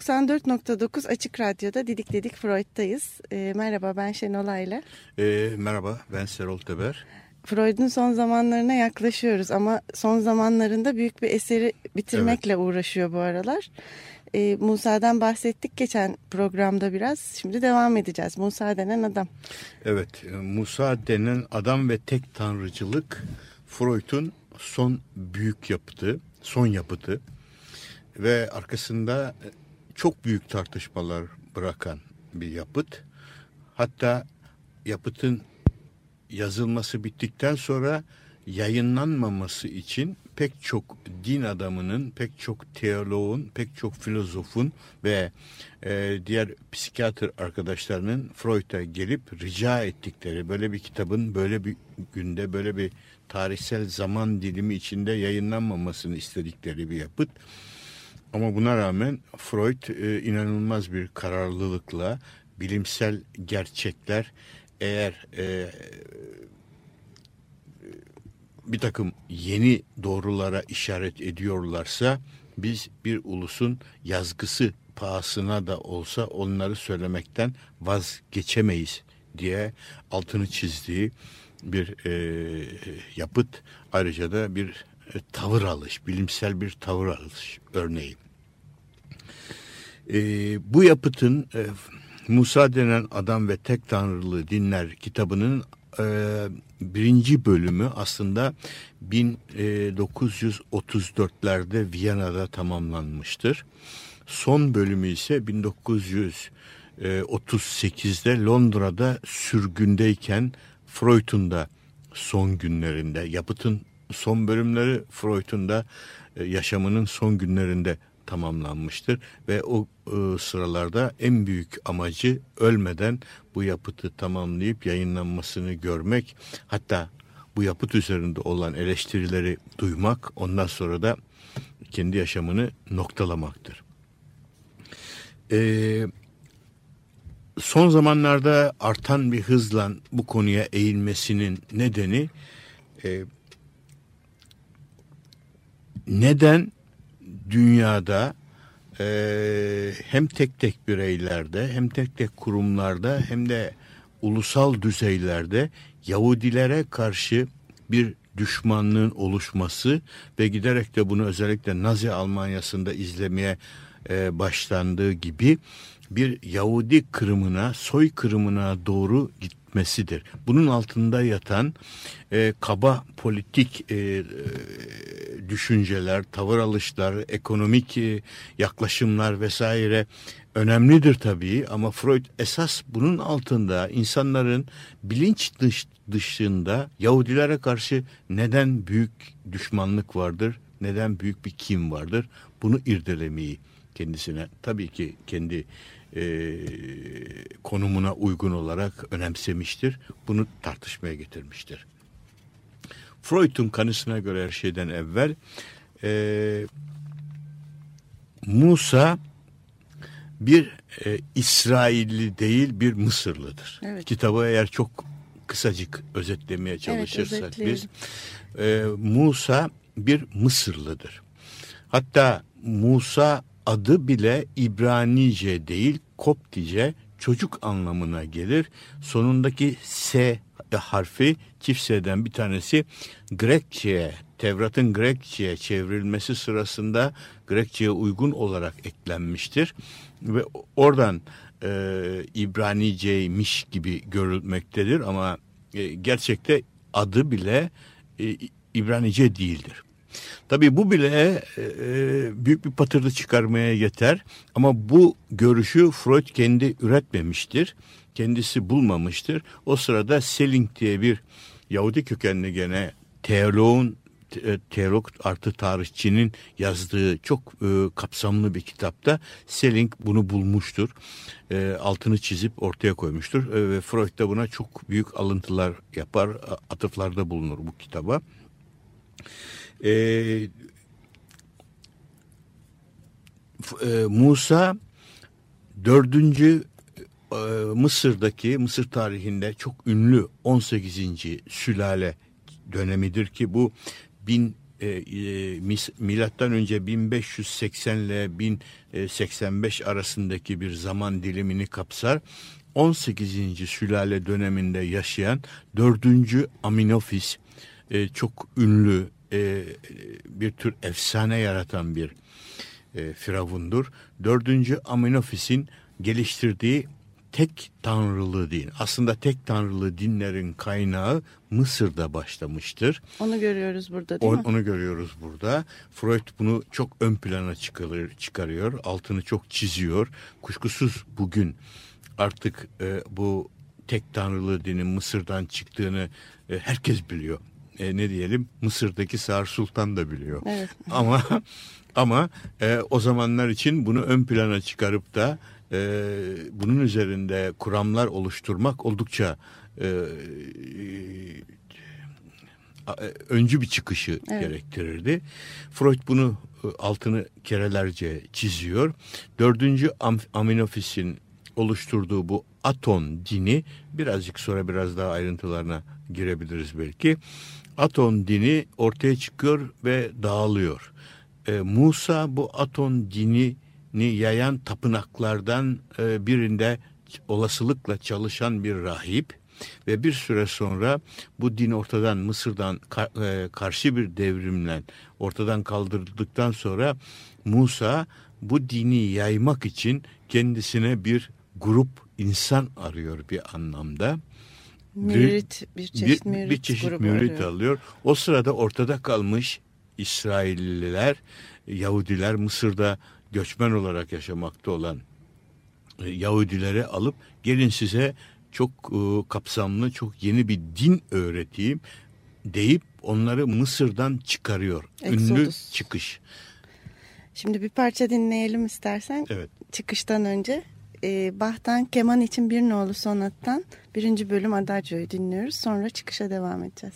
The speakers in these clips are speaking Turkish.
94.9 Açık Radyo'da Didik Didik Freud'tayız. E, merhaba ben Şenol Ayla. E, merhaba ben Serol Teber. Freud'un son zamanlarına yaklaşıyoruz ama son zamanlarında büyük bir eseri bitirmekle evet. uğraşıyor bu aralar. E, Musa'dan bahsettik geçen programda biraz. Şimdi devam edeceğiz. Musa denen adam. Evet, e, Musa denen adam ve tek tanrıcılık Freud'un son büyük yapıtı, son yapıtı ve arkasında çok büyük tartışmalar bırakan bir yapıt. Hatta yapıtın yazılması bittikten sonra yayınlanmaması için pek çok din adamının, pek çok teoloğun, pek çok filozofun ve e, diğer psikiyatr arkadaşlarının Freud'a gelip rica ettikleri böyle bir kitabın böyle bir günde böyle bir tarihsel zaman dilimi içinde yayınlanmamasını istedikleri bir yapıt. Ama buna rağmen Freud e, inanılmaz bir kararlılıkla bilimsel gerçekler eğer e, bir takım yeni doğrulara işaret ediyorlarsa biz bir ulusun yazgısı pahasına da olsa onları söylemekten vazgeçemeyiz diye altını çizdiği bir e, yapıt. Ayrıca da bir tavır alış, bilimsel bir tavır alış örneği. E, bu yapıtın e, Musa denen adam ve tek tanrılı dinler kitabının e, birinci bölümü aslında 1934'lerde Viyana'da tamamlanmıştır. Son bölümü ise 1938'de Londra'da sürgündeyken Freud'un da son günlerinde yapıtın son bölümleri Freud'un da e, yaşamının son günlerinde tamamlanmıştır ve o e, sıralarda en büyük amacı ölmeden bu yapıtı tamamlayıp yayınlanmasını görmek hatta bu yapıt üzerinde olan eleştirileri duymak ondan sonra da kendi yaşamını noktalamaktır. Ee, son zamanlarda artan bir hızla bu konuya eğilmesinin nedeni e, neden dünyada e, hem tek tek bireylerde hem tek tek kurumlarda hem de ulusal düzeylerde Yahudilere karşı bir düşmanlığın oluşması ve giderek de bunu özellikle Nazi Almanyası'nda izlemeye e, başlandığı gibi bir Yahudi kırımına, soy kırımına doğru gitmesidir. Bunun altında yatan e, kaba politik e, e, düşünceler, tavır alışlar, ekonomik e, yaklaşımlar vesaire önemlidir tabii ama Freud esas bunun altında insanların bilinç dış, dışında Yahudilere karşı neden büyük düşmanlık vardır, neden büyük bir kim vardır bunu irdelemeyi kendisine tabii ki kendi e, konumuna uygun olarak önemsemiştir. Bunu tartışmaya getirmiştir. Freud'un kanısına göre her şeyden evvel e, Musa bir e, İsrailli değil bir Mısırlıdır. Evet. Kitabı eğer çok kısacık özetlemeye çalışırsak evet, biz e, Musa bir Mısırlıdır. Hatta Musa adı bile İbranice değil Koptice çocuk anlamına gelir. Sonundaki S harfi çift S'den bir tanesi Grekçe'ye, Tevrat'ın Grekçe'ye çevrilmesi sırasında Grekçe'ye uygun olarak eklenmiştir. Ve oradan e, İbranice'ymiş gibi görülmektedir ama e, gerçekte adı bile e, İbranice değildir. Tabii bu bile e, e, büyük bir patırdı çıkarmaya yeter ama bu görüşü Freud kendi üretmemiştir. Kendisi bulmamıştır. O sırada Selling diye bir Yahudi kökenli gene teoloğun e, teolog artı tarihçinin yazdığı çok e, kapsamlı bir kitapta Selling bunu bulmuştur. E, altını çizip ortaya koymuştur e, ve Freud da buna çok büyük alıntılar yapar, atıflarda bulunur bu kitaba. E, e, Musa dördüncü e, Mısır'daki Mısır tarihinde çok ünlü 18. sülale dönemidir ki bu bin e, e, milattan önce 1580 ile 1085 arasındaki bir zaman dilimini kapsar. 18. sülale döneminde yaşayan 4. Aminofis e, çok ünlü e, bir tür efsane yaratan bir e, firavundur. 4. Aminofis'in geliştirdiği tek tanrılı din. Aslında tek tanrılı dinlerin kaynağı Mısır'da başlamıştır. Onu görüyoruz burada değil o, mi? Onu görüyoruz burada. Freud bunu çok ön plana çıkarıyor, çıkarıyor. Altını çok çiziyor. Kuşkusuz bugün artık e, bu tek tanrılı dinin Mısır'dan çıktığını e, herkes biliyor. E, ne diyelim Mısır'daki Sağır Sultan da biliyor. Evet. Ama ama e, o zamanlar için bunu ön plana çıkarıp da e, bunun üzerinde kuramlar oluşturmak oldukça e, e, öncü bir çıkışı evet. gerektirirdi. Freud bunu e, altını kerelerce çiziyor. Dördüncü Aminophis'in oluşturduğu bu Aton dini birazcık sonra biraz daha ayrıntılarına girebiliriz belki. Aton dini ortaya çıkıyor ve dağılıyor. E, Musa bu Aton dini ni yayan tapınaklardan e, birinde olasılıkla çalışan bir rahip ve bir süre sonra bu din ortadan Mısır'dan e, karşı bir devrimle ortadan kaldırıldıktan sonra Musa bu dini yaymak için kendisine bir grup insan arıyor bir anlamda. Mürit, bir çeşit bir, mürit, bir çeşit mürit alıyor. alıyor. O sırada ortada kalmış İsrailliler, Yahudiler Mısır'da göçmen olarak yaşamakta olan e, Yahudileri alıp gelin size çok e, kapsamlı, çok yeni bir din öğreteyim deyip onları Mısır'dan çıkarıyor. Exodus. Ünlü çıkış. Şimdi bir parça dinleyelim istersen. Evet. Çıkıştan önce e, Bach'tan Keman için Bir Nolu Sonat'tan birinci bölüm Adagio'yu dinliyoruz. Sonra çıkışa devam edeceğiz.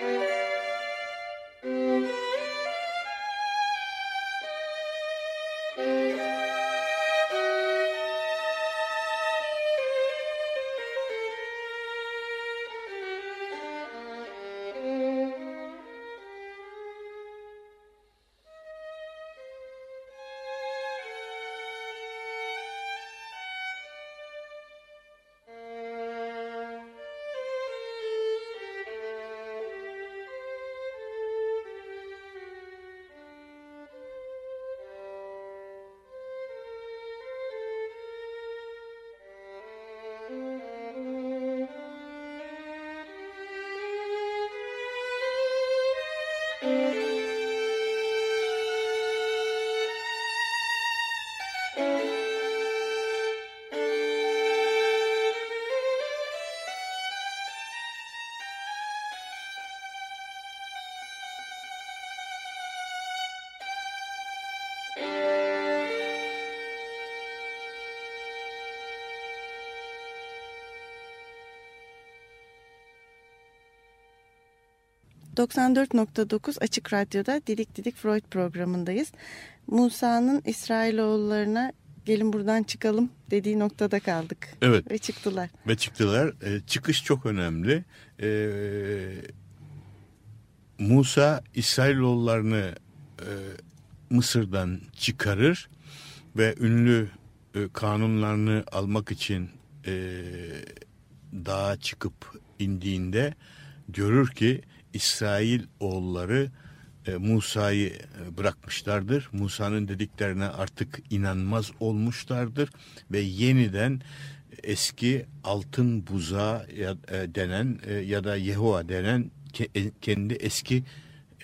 Música 94.9 Açık Radyo'da Didik Didik Freud programındayız. Musa'nın İsrailoğullarına gelin buradan çıkalım dediği noktada kaldık. Evet. Ve çıktılar. Ve çıktılar. E, çıkış çok önemli. E, Musa İsrailoğullarını e, Mısır'dan çıkarır ve ünlü e, kanunlarını almak için e, dağa çıkıp indiğinde görür ki İsrail oğulları e, Musa'yı e, bırakmışlardır. Musa'nın dediklerine artık inanmaz olmuşlardır ve yeniden eski altın buza e, denen ya da Yehova denen ke, kendi eski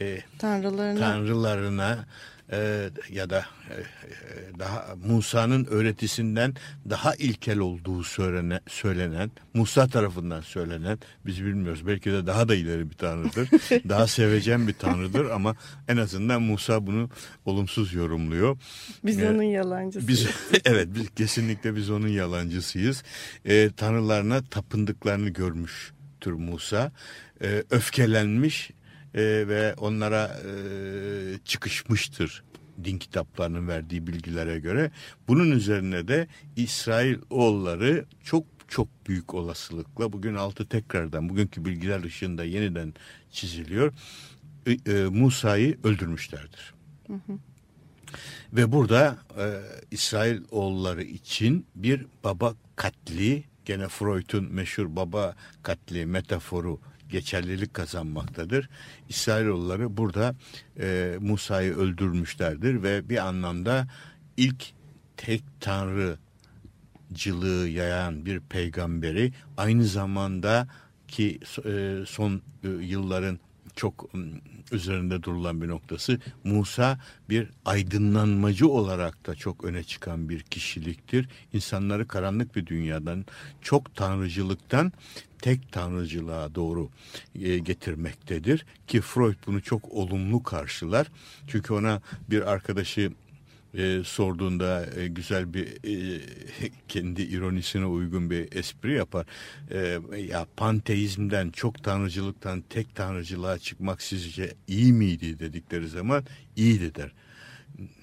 e, Tanrılarına tanrılarına e, ya da e, e, daha Musa'nın öğretisinden daha ilkel olduğu söylenen, söylenen Musa tarafından söylenen biz bilmiyoruz belki de daha da ileri bir tanrıdır daha sevecen bir tanrıdır ama en azından Musa bunu olumsuz yorumluyor. biz e, onun yalancısı. Biz evet biz kesinlikle biz onun yalancısıyız. E, tanrılarına tapındıklarını görmüştür Musa. E, öfkelenmiş e, ve onlara e, çıkışmıştır din kitaplarının verdiği bilgilere göre. Bunun üzerine de İsrail oğulları çok çok büyük olasılıkla bugün altı tekrardan bugünkü bilgiler ışığında yeniden çiziliyor. E, e, Musa'yı öldürmüşlerdir. Ve burada e, İsrail oğulları için bir baba katli gene Freud'un meşhur baba katli metaforu geçerlilik kazanmaktadır. İsrailoğulları burada e, Musa'yı öldürmüşlerdir ve bir anlamda ilk tek tanrıcılığı yayan bir peygamberi aynı zamanda ki e, son e, yılların çok üzerinde durulan bir noktası Musa bir aydınlanmacı olarak da çok öne çıkan bir kişiliktir. İnsanları karanlık bir dünyadan çok tanrıcılıktan tek tanrıcılığa doğru e, getirmektedir ki Freud bunu çok olumlu karşılar. Çünkü ona bir arkadaşı e, sorduğunda e, güzel bir e, kendi ironisine uygun bir espri yapar. E, ya panteizmden, çok tanrıcılıktan tek tanrıcılığa çıkmak sizce iyi miydi dedikleri zaman iyiydi der.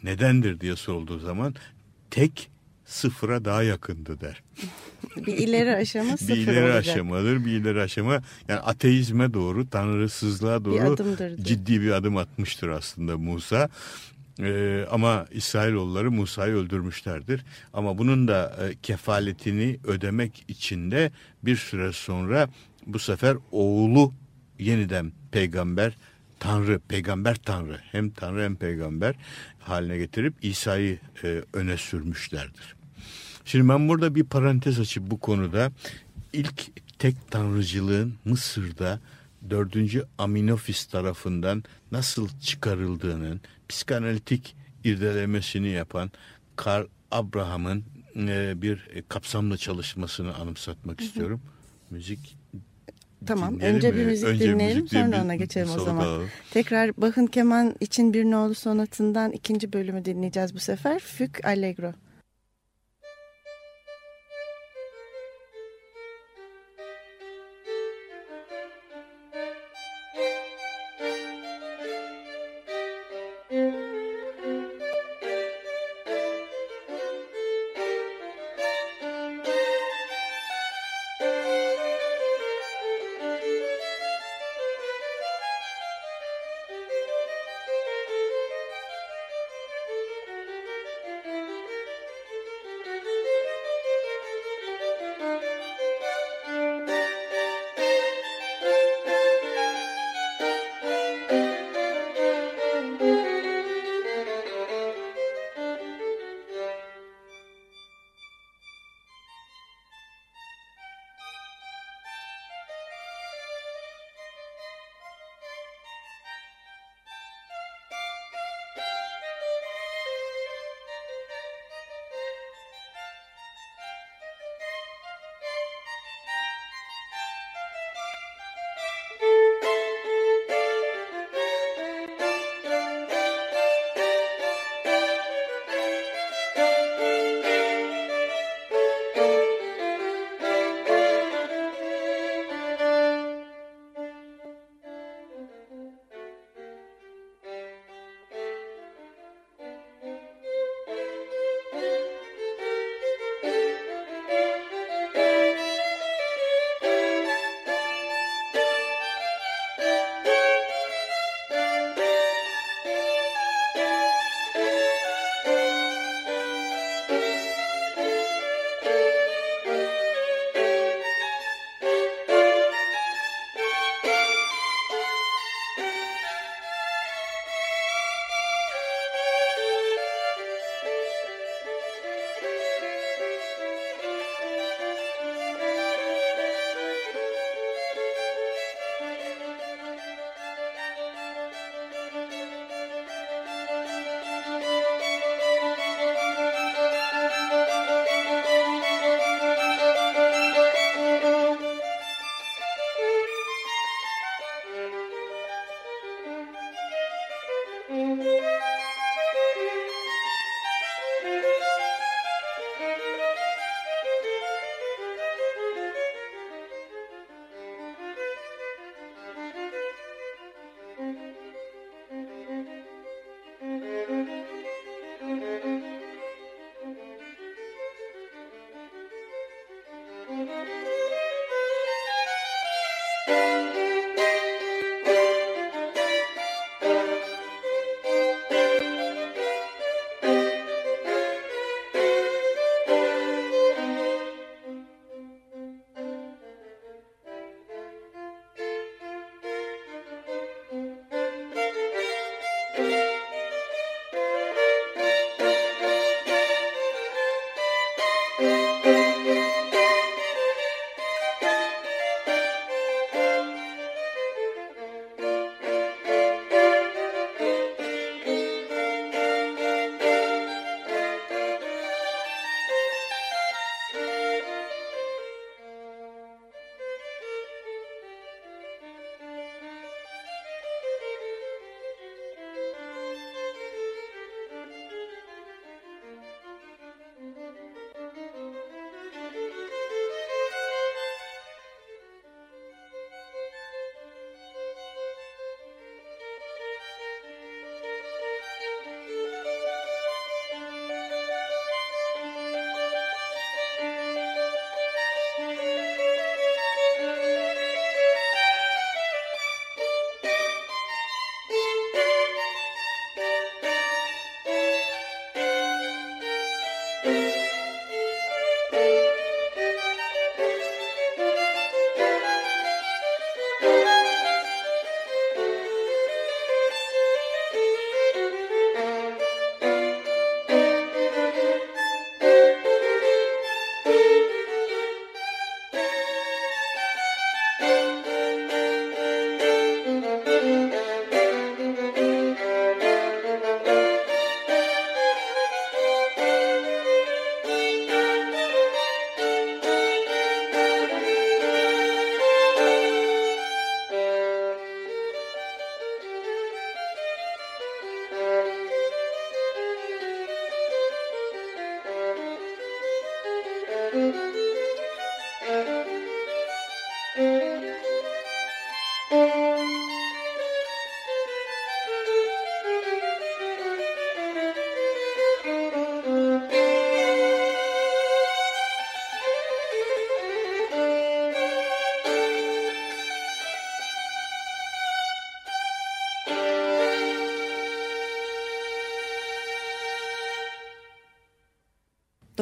Nedendir diye sorulduğu zaman tek sıfıra daha yakındı der. Bir ileri aşama sıfır bir ileri olacak. aşamadır, bir ileri aşama. Yani ateizme doğru, tanrısızlığa doğru adımdır diyor. ciddi bir adım atmıştır aslında Musa. Ee, ama İsrailoğulları Musa'yı öldürmüşlerdir. Ama bunun da e, kefaletini ödemek için de bir süre sonra bu sefer oğlu yeniden peygamber, tanrı, peygamber tanrı hem tanrı hem peygamber haline getirip İsa'yı e, öne sürmüşlerdir. Şimdi ben burada bir parantez açıp bu konuda ilk tek tanrıcılığın Mısır'da 4. Aminofis tarafından nasıl çıkarıldığının psikanalitik irdelemesini yapan Karl Abraham'ın e, bir kapsamlı çalışmasını anımsatmak istiyorum. Müzik Tamam dinleyelim önce mi? bir müzik Önce dinleyelim müzik sonra ona geçelim o zaman. alalım. Tekrar Bach'ın keman için bir nolu sonatından ikinci bölümü dinleyeceğiz bu sefer. Füg Allegro.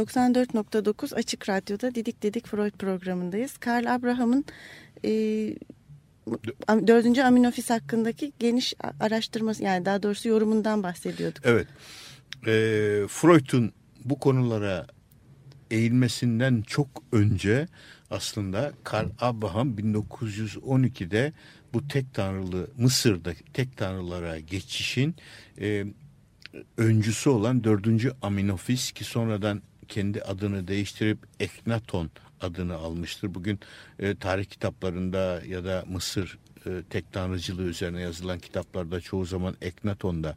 94.9 Açık Radyo'da Didik Dedik Freud programındayız. Karl Abraham'ın e, dördüncü aminofis hakkındaki geniş araştırması yani daha doğrusu yorumundan bahsediyorduk. Evet. E, Freud'un bu konulara eğilmesinden çok önce aslında Karl Abraham 1912'de bu tek tanrılı Mısır'da tek tanrılara geçişin e, öncüsü olan dördüncü Aminofis ki sonradan kendi adını değiştirip Eknaton adını almıştır. Bugün e, tarih kitaplarında ya da Mısır e, tek tanrıcılığı üzerine yazılan kitaplarda çoğu zaman Eknaton'da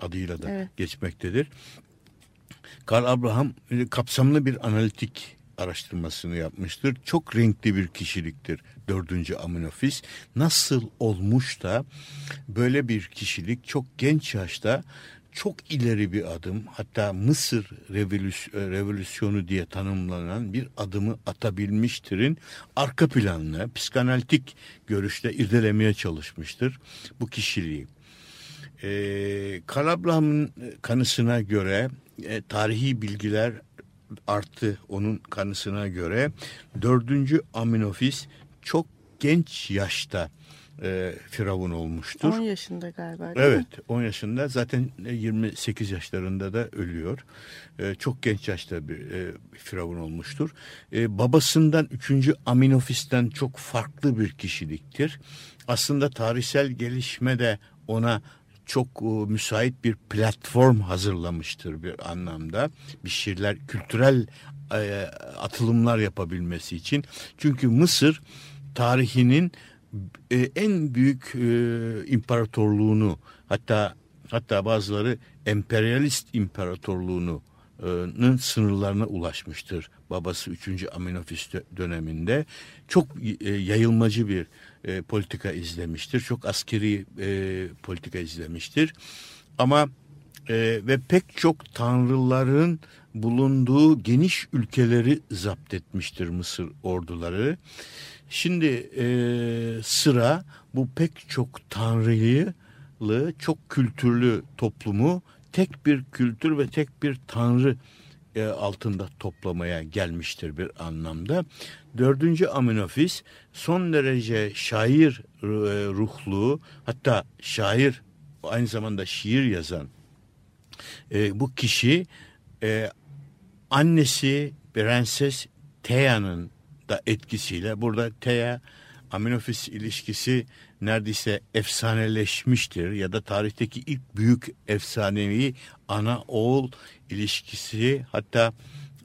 adıyla da evet. geçmektedir. Karl Abraham e, kapsamlı bir analitik araştırmasını yapmıştır. Çok renkli bir kişiliktir dördüncü Aminofis. Nasıl olmuş da böyle bir kişilik çok genç yaşta çok ileri bir adım hatta Mısır revolüsyonu diye tanımlanan bir adımı atabilmiştirin arka planını psikanalitik görüşte irdelemeye çalışmıştır bu kişiliği. Ee, Karabrahm'ın kanısına göre e, tarihi bilgiler arttı onun kanısına göre. Dördüncü Aminofis çok genç yaşta e, Firavun olmuştur. 10 yaşında galiba Evet mi? 10 yaşında zaten 28 yaşlarında da ölüyor. E, çok genç yaşta bir e, Firavun olmuştur. E, babasından 3. Aminofis'ten çok farklı bir kişiliktir. Aslında tarihsel gelişme de ona çok e, müsait bir platform hazırlamıştır bir anlamda. Bir şeyler kültürel e, atılımlar yapabilmesi için. Çünkü Mısır tarihinin e, en büyük e, imparatorluğunu hatta hatta bazıları emperyalist imparatorluğunu sınırlarına ulaşmıştır. Babası 3. Aminofis döneminde çok e, yayılmacı bir e, politika izlemiştir. Çok askeri e, politika izlemiştir. Ama e, ve pek çok tanrıların bulunduğu geniş ülkeleri zapt etmiştir Mısır orduları. Şimdi e, sıra bu pek çok tanrıyı çok kültürlü toplumu tek bir kültür ve tek bir tanrı e, altında toplamaya gelmiştir bir anlamda. Dördüncü Aminofis son derece şair e, ruhlu hatta şair aynı zamanda şiir yazan e, bu kişi e, annesi Prenses Thea'nın da etkisiyle burada Thea Aminofis ilişkisi neredeyse efsaneleşmiştir ya da tarihteki ilk büyük efsanevi ana oğul ilişkisi. Hatta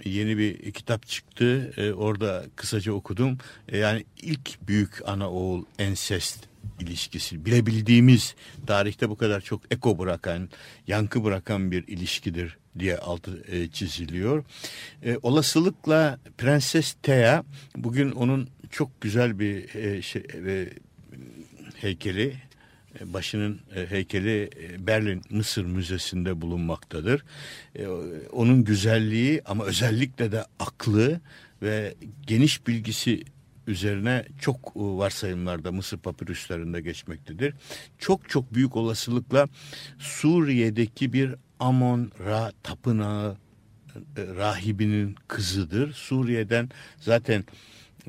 yeni bir kitap çıktı ee, orada kısaca okudum. Ee, yani ilk büyük ana oğul ensest ilişkisi bilebildiğimiz tarihte bu kadar çok eko bırakan yankı bırakan bir ilişkidir diye altı e, çiziliyor. E, olasılıkla Prenses Thea bugün onun çok güzel bir e, şey, e, heykeli e, başının e, heykeli e, Berlin Mısır Müzesi'nde bulunmaktadır. Onun güzelliği ama özellikle de aklı ve geniş bilgisi üzerine çok varsayımlarda Mısır papirüslerinde geçmektedir. Çok çok büyük olasılıkla Suriye'deki bir Amon Ra tapınağı rahibinin kızıdır. Suriye'den zaten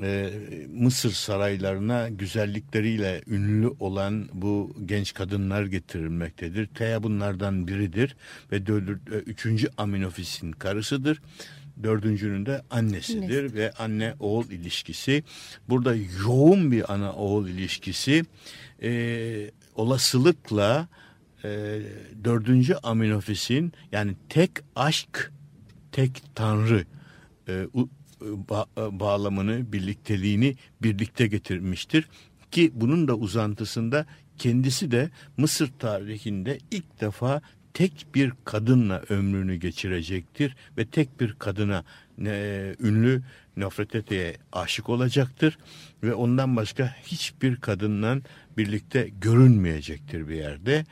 e, Mısır saraylarına güzellikleriyle ünlü olan bu genç kadınlar getirilmektedir. Teya bunlardan biridir ve dördü, e, üçüncü Aminofis'in karısıdır. Dördüncünün de annesidir Annesi. ve anne oğul ilişkisi. Burada yoğun bir ana oğul ilişkisi e, olasılıkla e, dördüncü Aminofis'in yani tek aşk tek tanrı e, ba bağlamını, birlikteliğini birlikte getirmiştir. Ki bunun da uzantısında kendisi de Mısır tarihinde ilk defa tek bir kadınla ömrünü geçirecektir ve tek bir kadına e, ünlü Nofretete'ye aşık olacaktır ve ondan başka hiçbir kadınla birlikte görünmeyecektir bir yerde.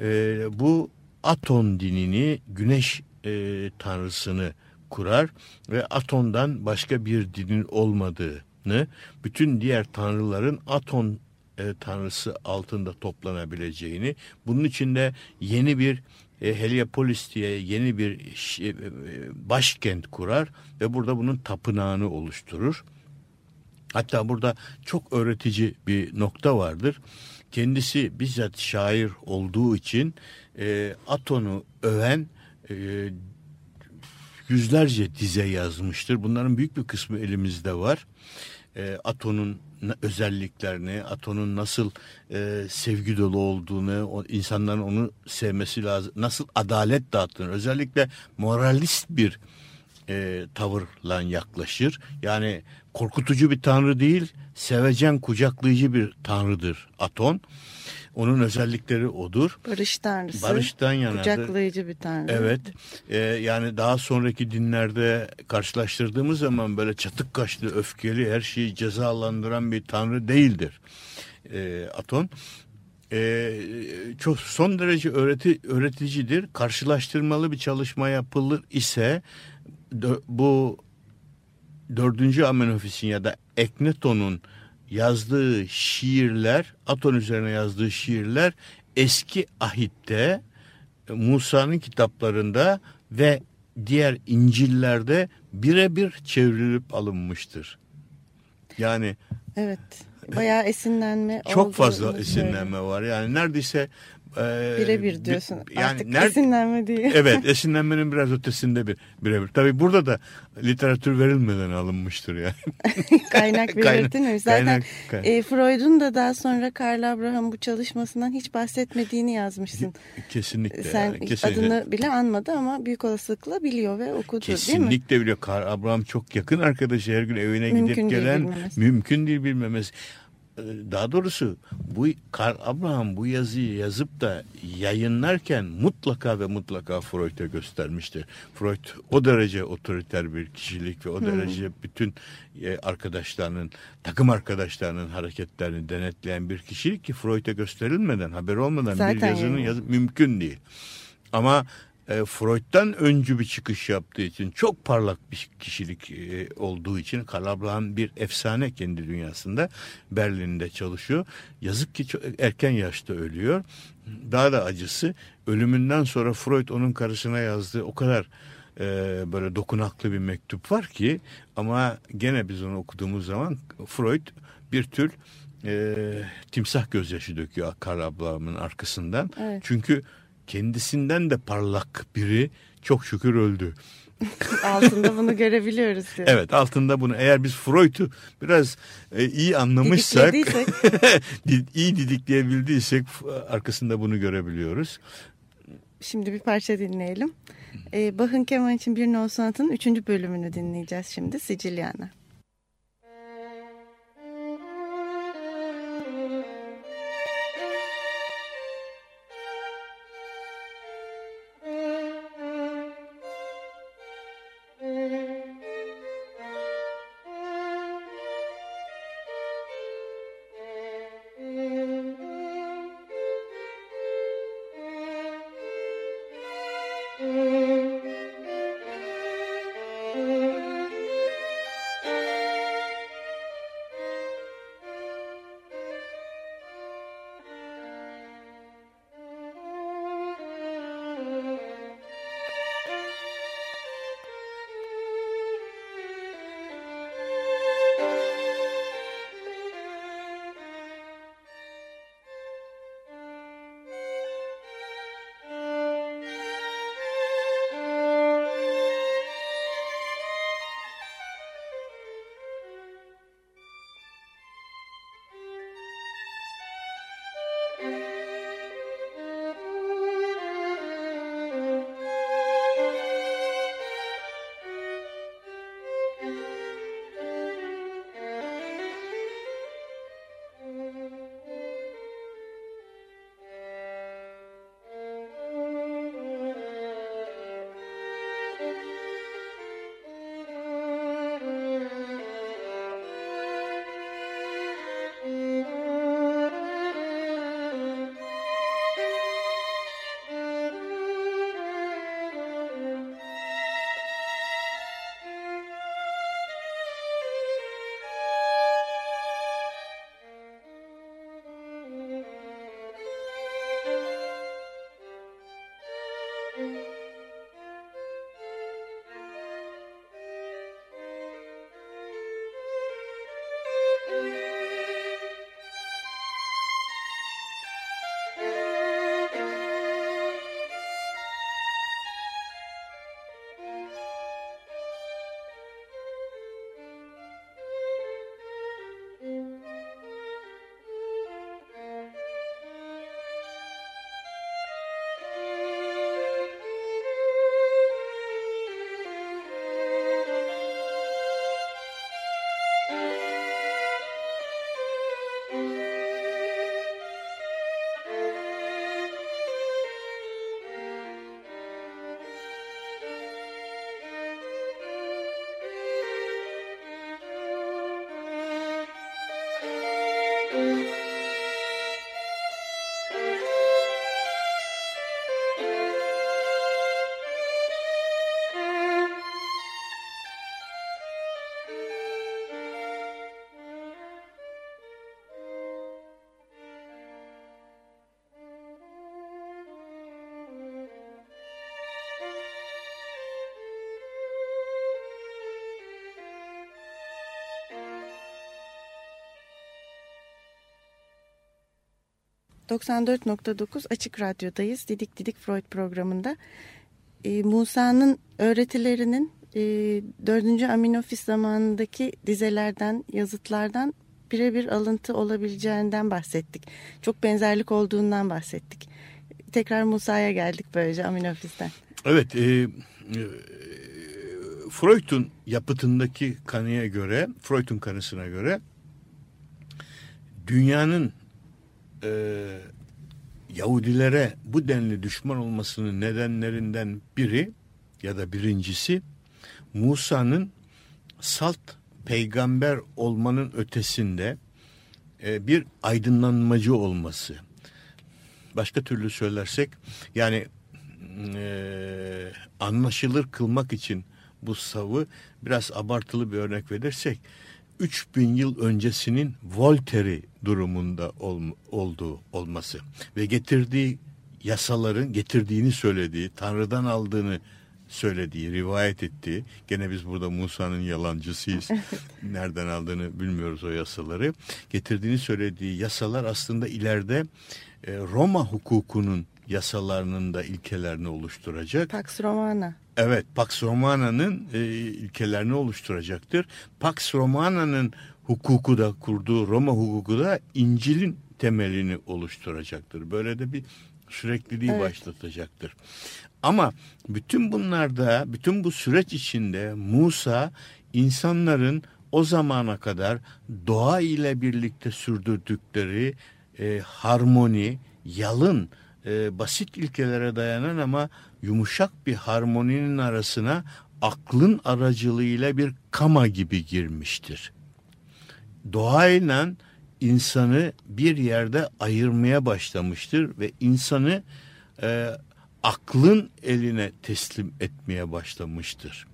E, bu Aton dinini, güneş e, tanrısını kurar ve Aton'dan başka bir dinin olmadığını, bütün diğer tanrıların Aton e, tanrısı altında toplanabileceğini, bunun içinde yeni bir e, Heliopolis diye yeni bir e, e, başkent kurar ve burada bunun tapınağını oluşturur. Hatta burada çok öğretici bir nokta vardır. Kendisi bizzat şair olduğu için e, Aton'u öven e, yüzlerce dize yazmıştır. Bunların büyük bir kısmı elimizde var. E, Aton'un özelliklerini, Aton'un nasıl e, sevgi dolu olduğunu, o, insanların onu sevmesi lazım, nasıl adalet dağıttığını, özellikle moralist bir e, tavırla yaklaşır. Yani korkutucu bir tanrı değil, sevecen, kucaklayıcı bir tanrıdır Aton. Onun özellikleri odur. Barış tanrısı. Barıştan yanadır. Kucaklayıcı bir tanrı. Evet. E, yani daha sonraki dinlerde karşılaştırdığımız zaman böyle çatık kaşlı, öfkeli, her şeyi cezalandıran bir tanrı değildir. E, Aton e, çok son derece öğreti, öğreticidir. Karşılaştırmalı bir çalışma yapılır ise bu dördüncü Amenofis'in ya da Ekneton'un yazdığı şiirler, Aton üzerine yazdığı şiirler eski ahitte Musa'nın kitaplarında ve diğer İncil'lerde birebir çevrilip alınmıştır. Yani Evet. Bayağı esinlenme çok fazla esinlenme var. Yani neredeyse ee, Birebir diyorsun. Yani Artık ner- esinlenme değil. evet esinlenmenin biraz ötesinde bir birebir. Tabii burada da literatür verilmeden alınmıştır yani. kaynak belirtilmemiş. Zaten kaynak, kaynak. E, Freud'un da daha sonra Karl Abraham bu çalışmasından hiç bahsetmediğini yazmışsın. Kesinlikle. Sen yani, kesinlikle. adını bile anmadı ama büyük olasılıkla biliyor ve okudu kesinlikle değil mi? Kesinlikle biliyor. Karl Abraham çok yakın arkadaşı her gün evine mümkün gidip gelen değil mümkün değil bilmemesi. Ee, daha doğrusu bu Karl Abraham bu yazıyı yazıp da yayınlarken mutlaka ve mutlaka Freud'a göstermiştir. Freud o derece otoriter bir kişilik ve o hmm. derece bütün e, arkadaşlarının, takım arkadaşlarının hareketlerini denetleyen bir kişilik ki Freud'a gösterilmeden, haber olmadan Zaten bir yazının yani. yazı mümkün değil. Ama e, Freud'dan öncü bir çıkış yaptığı için çok parlak bir kişilik e, olduğu için Karl bir efsane kendi dünyasında Berlin'de çalışıyor. Yazık ki çok erken yaşta ölüyor. Daha da acısı ölümünden sonra Freud onun karısına yazdığı o kadar e, böyle dokunaklı bir mektup var ki ama gene biz onu okuduğumuz zaman Freud bir tür e, timsah gözyaşı döküyor Karl Abraham'ın arkasından. Evet. Çünkü kendisinden de parlak biri çok şükür öldü. altında bunu görebiliyoruz. Diyor. Evet altında bunu eğer biz Freud'u biraz e, iyi anlamışsak iyi didikleyebildiysek arkasında bunu görebiliyoruz. Şimdi bir parça dinleyelim. Ee, Bach'ın keman için bir no sanatının üçüncü bölümünü dinleyeceğiz şimdi Sicilyana. 94.9 Açık Radyo'dayız. Didik Didik Freud programında. Ee, Musa'nın öğretilerinin e, 4. Aminofis zamanındaki dizelerden, yazıtlardan birebir alıntı olabileceğinden bahsettik. Çok benzerlik olduğundan bahsettik. Tekrar Musa'ya geldik böylece Aminofis'ten. Evet, e, e, Freud'un yapıtındaki kanıya göre, Freud'un kanısına göre dünyanın e, Yahudilere bu denli düşman olmasının nedenlerinden biri ya da birincisi Musa'nın salt peygamber olmanın ötesinde e, bir aydınlanmacı olması. Başka türlü söylersek yani e, anlaşılır kılmak için bu savı biraz abartılı bir örnek verirsek 3000 yıl öncesinin Voltaire'i durumunda ol, olduğu olması ve getirdiği yasaların getirdiğini söylediği, Tanrı'dan aldığını söylediği, rivayet ettiği, gene biz burada Musa'nın yalancısıyız, nereden aldığını bilmiyoruz o yasaları, getirdiğini söylediği yasalar aslında ileride e, Roma hukukunun yasalarının da ilkelerini oluşturacak. Pax Romana. Evet, Pax Romana'nın e, ilkelerini oluşturacaktır. Pax Romana'nın hukuku da kurduğu Roma hukuku da İncil'in temelini oluşturacaktır. Böyle de bir sürekliliği evet. başlatacaktır. Ama bütün bunlarda, bütün bu süreç içinde Musa insanların o zamana kadar doğa ile birlikte sürdürdükleri e, harmoni, yalın, e, basit ilkelere dayanan ama yumuşak bir harmoninin arasına aklın aracılığıyla bir kama gibi girmiştir. Doğayla insanı bir yerde ayırmaya başlamıştır ve insanı e, aklın eline teslim etmeye başlamıştır.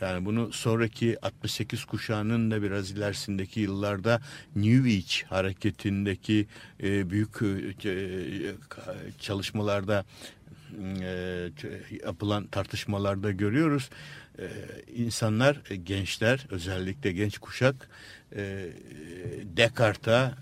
Yani bunu sonraki 68 kuşağının da biraz ilerisindeki yıllarda New Age hareketindeki e, büyük e, çalışmalarda e, yapılan tartışmalarda görüyoruz. E, insanlar, e, gençler özellikle genç kuşak e, Descartes'a,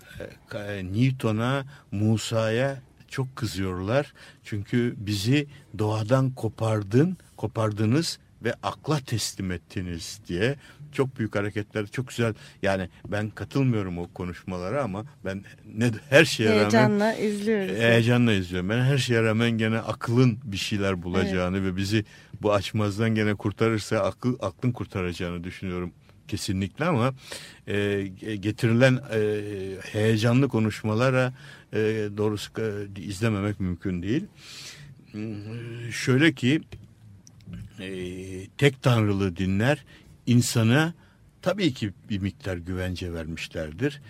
e, Newton'a, Musa'ya çok kızıyorlar. Çünkü bizi doğadan kopardın, kopardınız ve akla teslim ettiniz diye çok büyük hareketler çok güzel yani ben katılmıyorum o konuşmalara ama ben ne her şeye heyecanla rağmen izliyoruz. Heyecanla izliyorum. Ben her şeye rağmen gene akılın bir şeyler bulacağını evet. ve bizi bu açmazdan gene kurtarırsa akıl aklın kurtaracağını düşünüyorum kesinlikle ama e, getirilen e, heyecanlı konuşmalara e, doğrusu e, izlememek mümkün değil. Şöyle ki e, tek tanrılı dinler insana tabii ki bir miktar güvence vermişlerdir.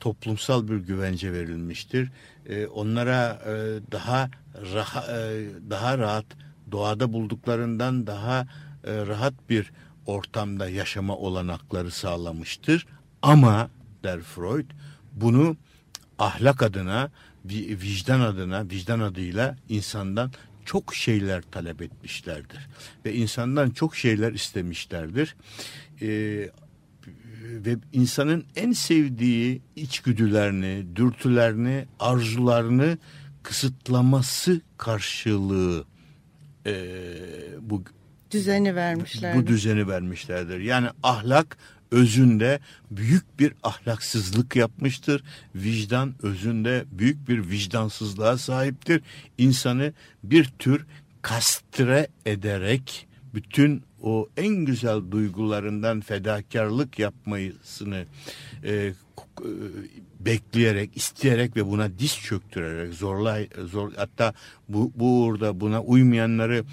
Toplumsal bir güvence verilmiştir. E, onlara e, daha rahat, e, daha rahat doğada bulduklarından daha e, rahat bir ortamda yaşama olanakları sağlamıştır. Ama der Freud bunu ahlak adına, vicdan adına, vicdan adıyla insandan çok şeyler talep etmişlerdir. Ve insandan çok şeyler istemişlerdir. Ee, ve insanın en sevdiği içgüdülerini, dürtülerini, arzularını kısıtlaması karşılığı e, bu düzeni vermişler. Bu düzeni vermişlerdir. Yani ahlak özünde büyük bir ahlaksızlık yapmıştır. Vicdan özünde büyük bir vicdansızlığa sahiptir. İnsanı bir tür kastre ederek bütün o en güzel duygularından fedakarlık yapmasını e, e, bekleyerek, isteyerek ve buna diz çöktürerek zorlay zor hatta bu bu uğurda buna uymayanları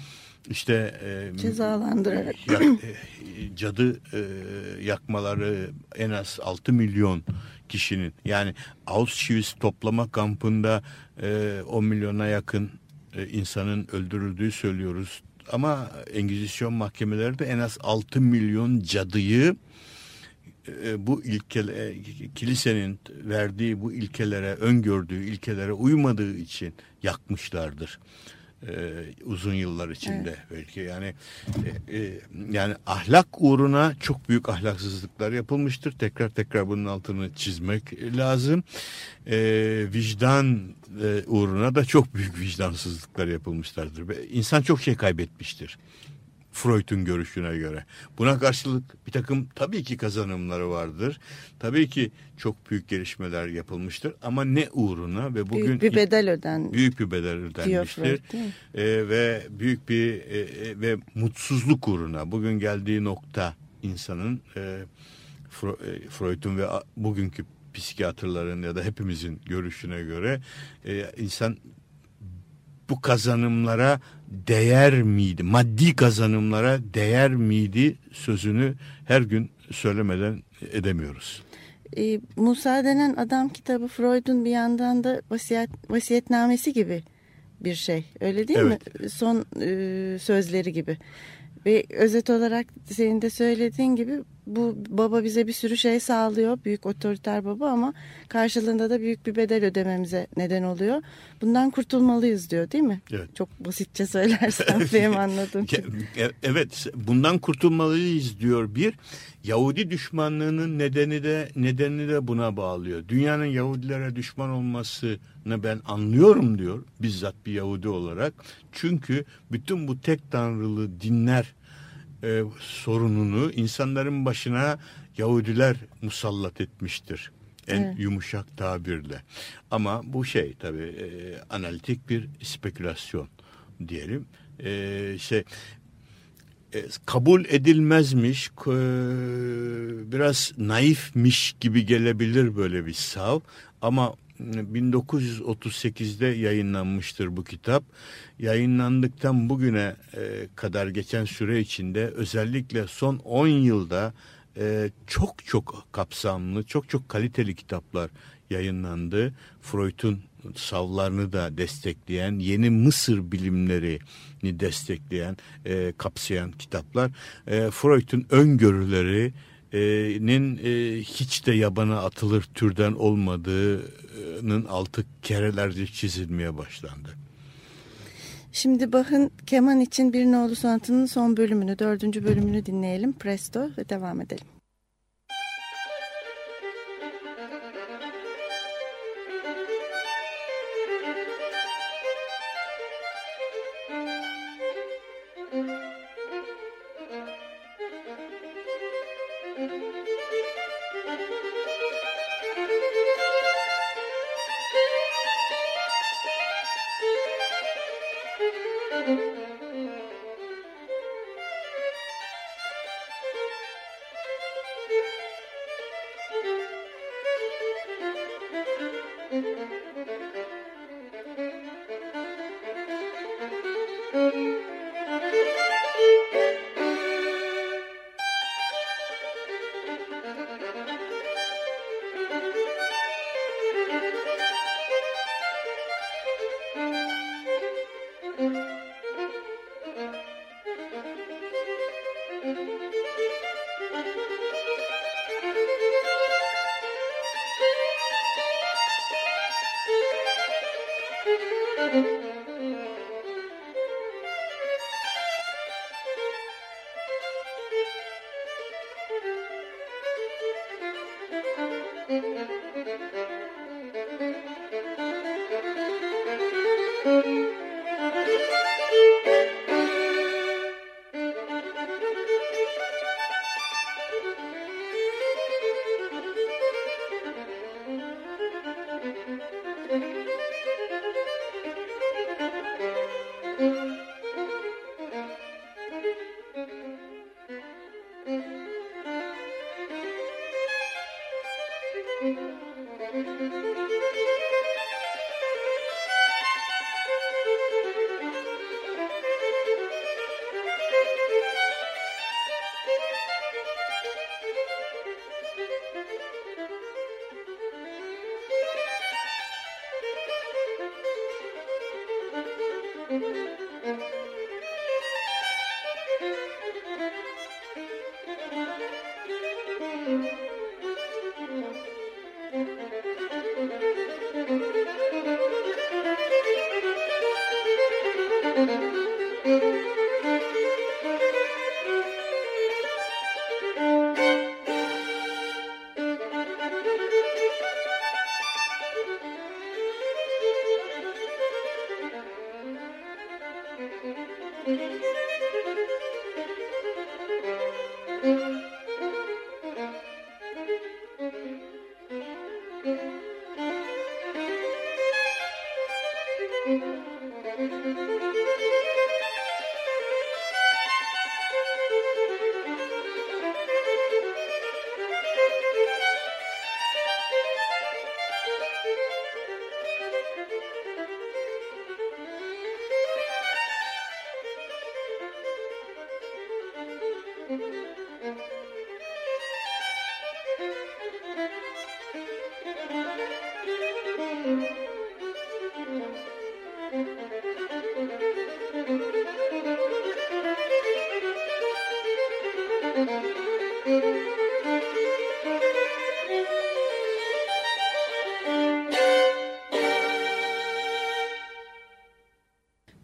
işte e, cezalandırarak yak, e, cadı e, yakmaları en az 6 milyon kişinin yani Auschwitz toplama kampında e, 10 milyona yakın e, insanın öldürüldüğü söylüyoruz. Ama Engizisyon mahkemeleri de en az 6 milyon cadıyı e, bu ilkele, e, kilisenin verdiği bu ilkelere, öngördüğü ilkelere uymadığı için yakmışlardır e, uzun yıllar içinde evet. belki yani e, e, yani ahlak uğruna çok büyük ahlaksızlıklar yapılmıştır. Tekrar tekrar bunun altını çizmek lazım. E, vicdan e, uğruna da çok büyük vicdansızlıklar yapılmışlardır. İnsan çok şey kaybetmiştir. Freud'un görüşüne göre. Buna karşılık bir takım tabii ki kazanımları vardır. Tabii ki çok büyük gelişmeler yapılmıştır ama ne uğruna ve bugün büyük bir bedel öden büyük bir bedel ödenmiştir ee, ve büyük bir e, e, ve mutsuzluk uğruna bugün geldiği nokta insanın e, e Freud'un ve bugünkü psikiyatrların ya da hepimizin görüşüne göre e, insan bu kazanımlara değer miydi? Maddi kazanımlara değer miydi sözünü her gün söylemeden edemiyoruz. E, Musa denen adam kitabı Freud'un bir yandan da vasiyet, vasiyetnamesi gibi bir şey. Öyle değil evet. mi? Son e, sözleri gibi. Ve özet olarak senin de söylediğin gibi bu baba bize bir sürü şey sağlıyor. Büyük otoriter baba ama karşılığında da büyük bir bedel ödememize neden oluyor. Bundan kurtulmalıyız diyor değil mi? Evet. Çok basitçe söylersem benim anladığım. E, evet bundan kurtulmalıyız diyor bir. Yahudi düşmanlığının nedeni de nedeni de buna bağlıyor. Dünyanın Yahudilere düşman olmasını ben anlıyorum diyor bizzat bir Yahudi olarak. Çünkü bütün bu tek tanrılı dinler e, sorununu insanların başına Yahudiler musallat etmiştir. En evet. yumuşak tabirle. Ama bu şey tabii e, analitik bir spekülasyon diyelim. E, şey e, kabul edilmezmiş, e, biraz naifmiş gibi gelebilir böyle bir sav ama 1938'de yayınlanmıştır bu kitap. Yayınlandıktan bugüne e, kadar geçen süre içinde özellikle son 10 yılda e, çok çok kapsamlı, çok çok kaliteli kitaplar yayınlandı. Freud'un savlarını da destekleyen, yeni Mısır bilimlerini destekleyen, e, kapsayan kitaplar. Freud'un öngörüleri, nin e, hiç de yabana atılır türden olmadığının altı kerelerce çizilmeye başlandı. Şimdi Bach'ın keman için bir nolu sonatının son bölümünü, dördüncü bölümünü dinleyelim. Presto ve devam edelim.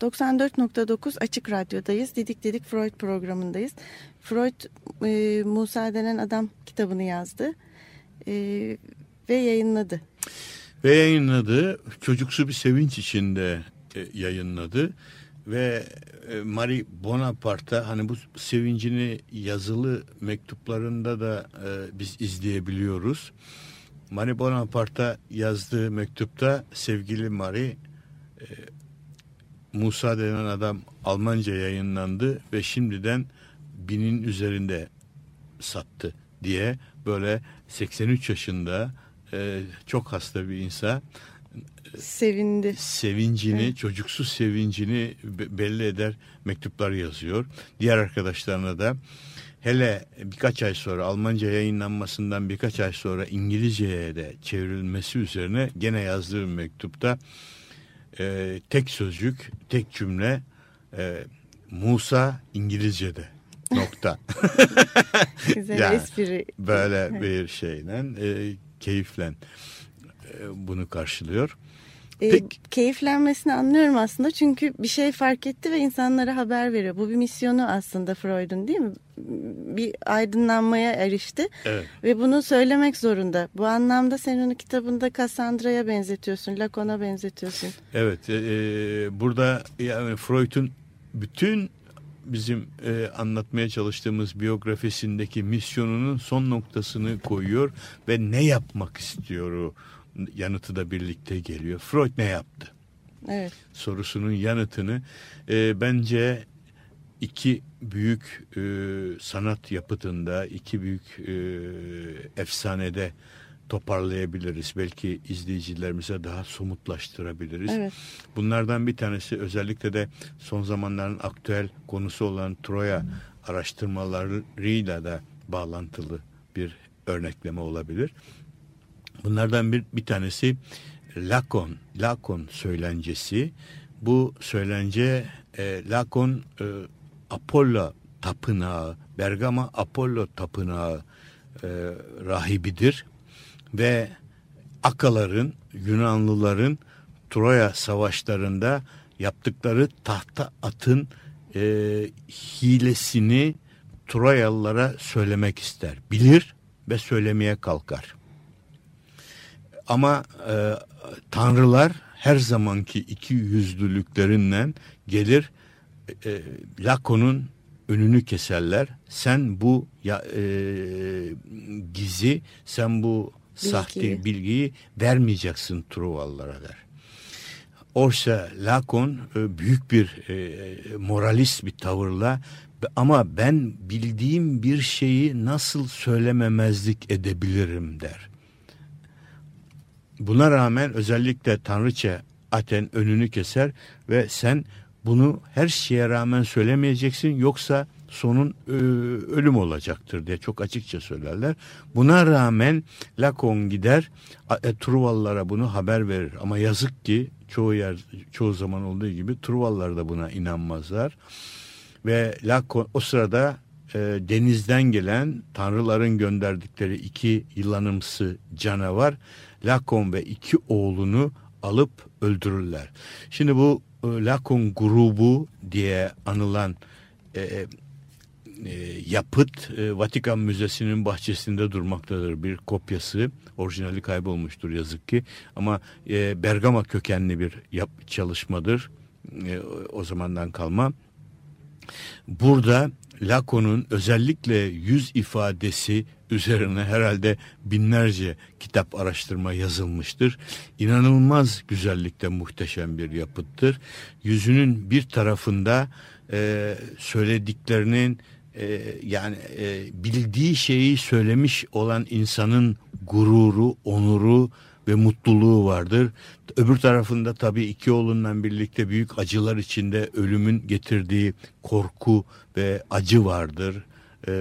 94.9 Açık Radyo'dayız. Didik Didik Freud programındayız. Freud e, Musa denen adam kitabını yazdı e, ve yayınladı. Ve yayınladı. Çocuksu bir sevinç içinde e, yayınladı. Ve e, Marie Bonaparte'a hani bu sevincini yazılı mektuplarında da e, biz izleyebiliyoruz. Marie Bonaparte'a yazdığı mektupta sevgili Marie e, Musa denen adam Almanca yayınlandı ve şimdiden binin üzerinde sattı diye böyle 83 yaşında e, çok hasta bir insan sevindi. Sevincini, evet. çocuksu sevincini belli eder mektuplar yazıyor. Diğer arkadaşlarına da hele birkaç ay sonra Almanca yayınlanmasından birkaç ay sonra İngilizceye de çevrilmesi üzerine gene yazdığı mektupta e, tek sözcük, tek cümle e, Musa İngilizce'de nokta. Güzel yani, espri. Böyle bir şeyle e, keyiflen e, bunu karşılıyor. E, Peki. keyiflenmesini anlıyorum aslında çünkü bir şey fark etti ve insanlara haber veriyor. Bu bir misyonu aslında Freud'un değil mi? Bir aydınlanmaya erişti evet. ve bunu söylemek zorunda. Bu anlamda sen onu kitabında Cassandra'ya benzetiyorsun, Lacan'a benzetiyorsun. Evet, e, e, burada yani Freud'un bütün bizim e, anlatmaya çalıştığımız biyografisindeki misyonunun son noktasını koyuyor ve ne yapmak istiyor yanıtı da birlikte geliyor. Freud ne yaptı? Evet. Sorusunun yanıtını e, bence iki büyük e, sanat yapıtında, iki büyük e, efsanede toparlayabiliriz. Belki izleyicilerimize daha somutlaştırabiliriz. Evet. Bunlardan bir tanesi özellikle de son zamanların aktüel konusu olan Troya araştırmalarıyla da bağlantılı bir örnekleme olabilir. Bunlardan bir, bir tanesi Lakon, Lakon söylencesi. Bu söylence e, Lakon e, Apollo tapınağı, Bergama Apollo tapınağı e, rahibidir ve Akaların, Yunanlıların Troya savaşlarında yaptıkları tahta atın e, hilesini Troyalılara söylemek ister. Bilir ve söylemeye kalkar. Ama e, tanrılar her zamanki iki yüzlülüklerinden gelir e, Lako'nun önünü keserler. Sen bu ya, e, gizi, sen bu Bilgi. sahte bilgiyi vermeyeceksin Truvallara der. Oysa Lakon e, büyük bir e, moralist bir tavırla ama ben bildiğim bir şeyi nasıl söylememezlik edebilirim der. Buna rağmen özellikle Tanrıça Aten önünü keser ve sen bunu her şeye rağmen söylemeyeceksin yoksa sonun e, ölüm olacaktır diye çok açıkça söylerler. Buna rağmen Lacan gider e, Truvallara bunu haber verir ama yazık ki çoğu yer çoğu zaman olduğu gibi Truvallar da buna inanmazlar. Ve Lacan o sırada e, denizden gelen tanrıların gönderdikleri iki yılanımsı canavar Lakon ve iki oğlunu alıp öldürürler. Şimdi bu e, Lakon grubu diye anılan e, e, yapıt e, Vatikan Müzesi'nin bahçesinde durmaktadır. Bir kopyası orijinali kaybolmuştur yazık ki ama e, Bergama kökenli bir yap, çalışmadır e, o zamandan kalma. Burada Lacan'ın özellikle yüz ifadesi üzerine herhalde binlerce kitap araştırma yazılmıştır. İnanılmaz güzellikte muhteşem bir yapıttır. Yüzünün bir tarafında e, söylediklerinin e, yani e, bildiği şeyi söylemiş olan insanın gururu, onuru ve mutluluğu vardır. Öbür tarafında tabii iki oğlundan birlikte büyük acılar içinde ölümün getirdiği korku ve acı vardır. Ee,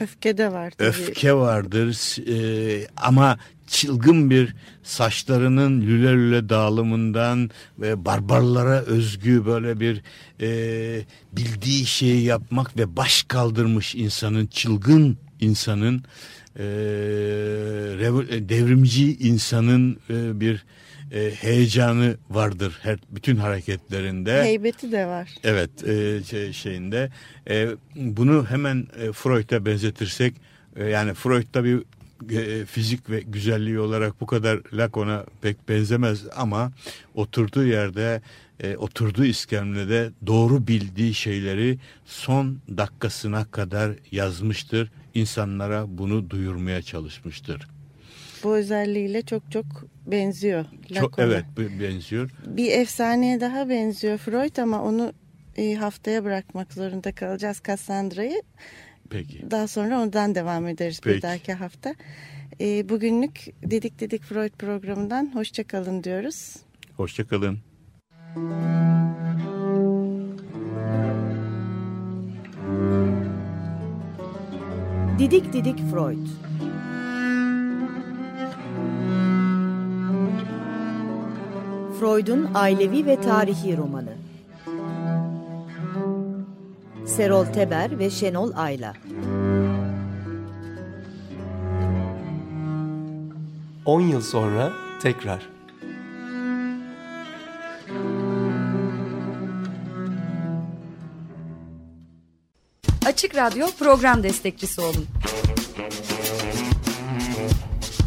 öfke de var. Tabii. Öfke vardır ee, ama çılgın bir saçlarının lüle lüle dağılımından ve barbarlara özgü böyle bir e, bildiği şeyi yapmak ve baş kaldırmış insanın çılgın insanın e, devrimci insanın e, bir e, heyecanı vardır her bütün hareketlerinde. Heybeti de var. Evet e, şey, şeyinde. E, bunu hemen e, Freud'a benzetirsek e, yani Freud tabii e, fizik ve güzelliği olarak bu kadar Lacan'a pek benzemez ama oturduğu yerde e, oturduğu iskemlede doğru bildiği şeyleri son dakikasına kadar yazmıştır. İnsanlara bunu duyurmaya çalışmıştır. Bu özelliğiyle çok çok benziyor. Çok, evet benziyor. Bir efsaneye daha benziyor Freud ama onu e, haftaya bırakmak zorunda kalacağız Cassandra'yı. Peki. Daha sonra ondan devam ederiz Peki. bir dahaki hafta. E, bugünlük Dedik Dedik Freud programından hoşçakalın diyoruz. Hoşçakalın. Didik Didik Freud Freud'un ailevi ve tarihi romanı. Serol Teber ve Şenol Ayla. 10 yıl sonra tekrar. Açık Radyo program destekçisi olun.